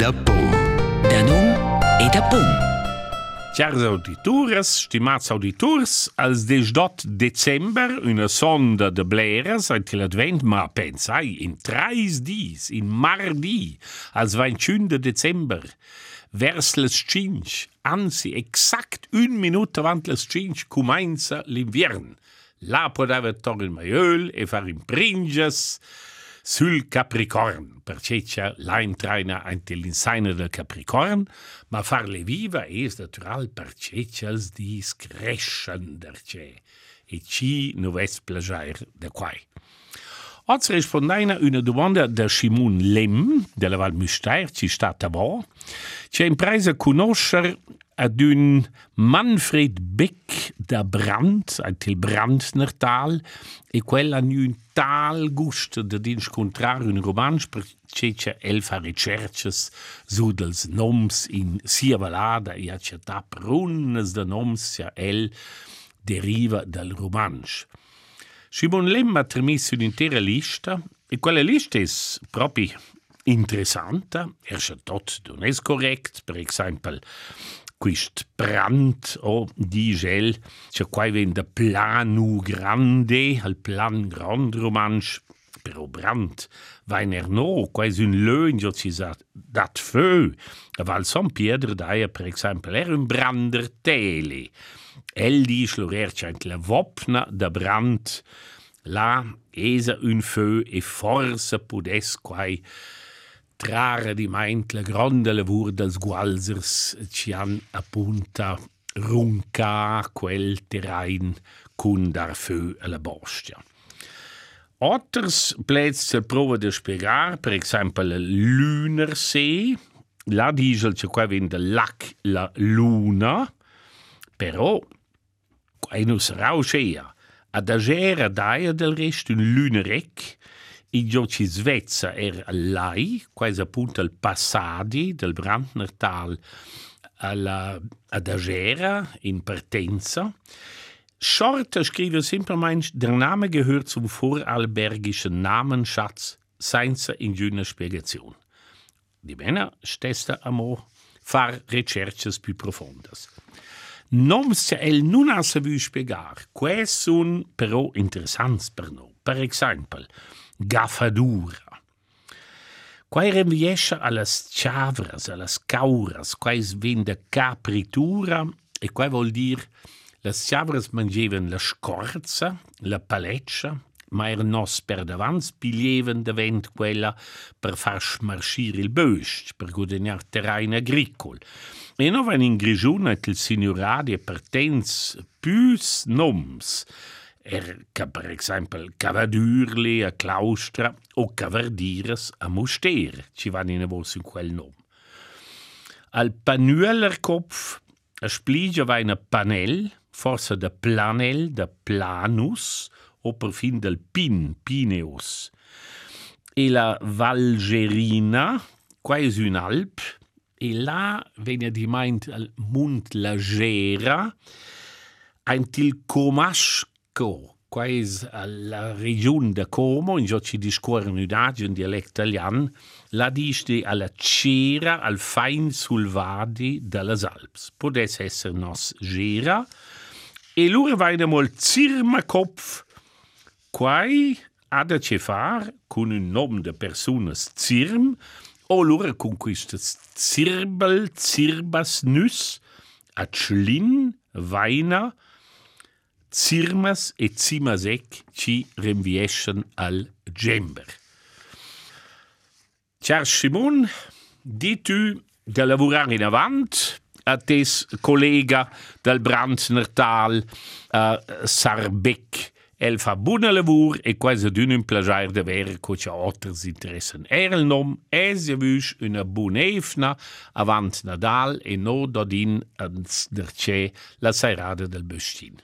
da pom. Da num e da pum. Chers auditores, stimats auditors, als des dot december una sonda de bleres ein til advent, ma pensai, in treis dis, in mardi, als 21 de december, vers les cinc, anzi, exact un minut avant les cinc, comença l'inviern. La podeva tornar il maiol e far impringes sul Capricorn, perché c'è l'eintraina anche l'insegna del Capricorn, ma farle viva è natural perché els dis crescender c'è, e ci non ves plagiar da quai. Oggi rispondeina una domanda da Simon Lem, della Val Müstair, ci sta a vo, c'è impresa conoscere ad un Manfred Beck da Brandt, ein til Brandnertal, e quella hanno un tal gusto di incontrare un romanzo perché c'è elfa ricerches su dels noms in sia valada e c'è tap runnes de noms sia el deriva dal romanzo. Simon Lem ha trasmesso un'intera lista e quella lista è proprio interessante, er c'è tot non è correct, per esempio quist brand o di gel c'è qua ven de planu grande al plan grand romansch. Però brand vain er no quasi un leun jo ci sa dat feu. Aval son piedre daia per exemple er un brander tele el di schlorer c'ent la vopna da brand la esa un feu e forse pudes quai trarre di maint la gronda lavur dels gualsers ci han appunta runca quel terrain cun dar feu alla bostia. Otters plets prova de spiegar, per esempio la Lunersee, la diesel c'è qua vende lac la luna, però quai nus rauschea, ad agera daia del rest un lunerec, I giochi Svezia er lei, quais appunto il passadi del Brandner Tal alla, ad Agera in Partenza. Schorter scrive simpelmeins, der Name gehört zum vorarlbergischen Namensschatz Seinzer in jünger Spedition. Die Männer stesta amo far recherches più profondas. Noms el nun a vu spiegar, quae sun però interessants per no. Per exemple, gaffadura. Quai riesce alles chavras, alles cauras, quai vende capritura e quai vuol dire las chavras mangeven la scorza, la paleccia, ma er nos per davant pilieven davent quella per far smarscire il böst, per guadagnar terrain agricol. E no van in Grigione il signoradi pertens pus noms, er ca per exemple cavadurli a claustra o cavardires a moster, ci van in vos in quel nom. Al panuellerkopf a spligia va in panel, forse de planel, de planus, o perfin del pin, pineus. E la valgerina, quasi un alp, e là venia di meint al Mont Lagera, ein til comasco, quais la regione de Como, in gio ci discorren udagi un dialetto italian, la disti alla cera al fein sul vadi delles Alps. Podes esser nos gera, e lura vaina mol zirmakopf, quai ha da ce far con un nom de personas zirm, o lura con quistes zirbel, zirbas nus, a clin, vaina, zirmas e zimasec ci rinvieschen al gember. Charles Simon, di tu de lavorare in avant, a tes collega del Brandnertal, uh, Sarbec, el fa buona lavur e quasi d'un un plagiar de ver co c'ha otters interessen. Er el nom es ja vus una bunefna avant Nadal e no dodin ans der c'è la sairada del Böstin.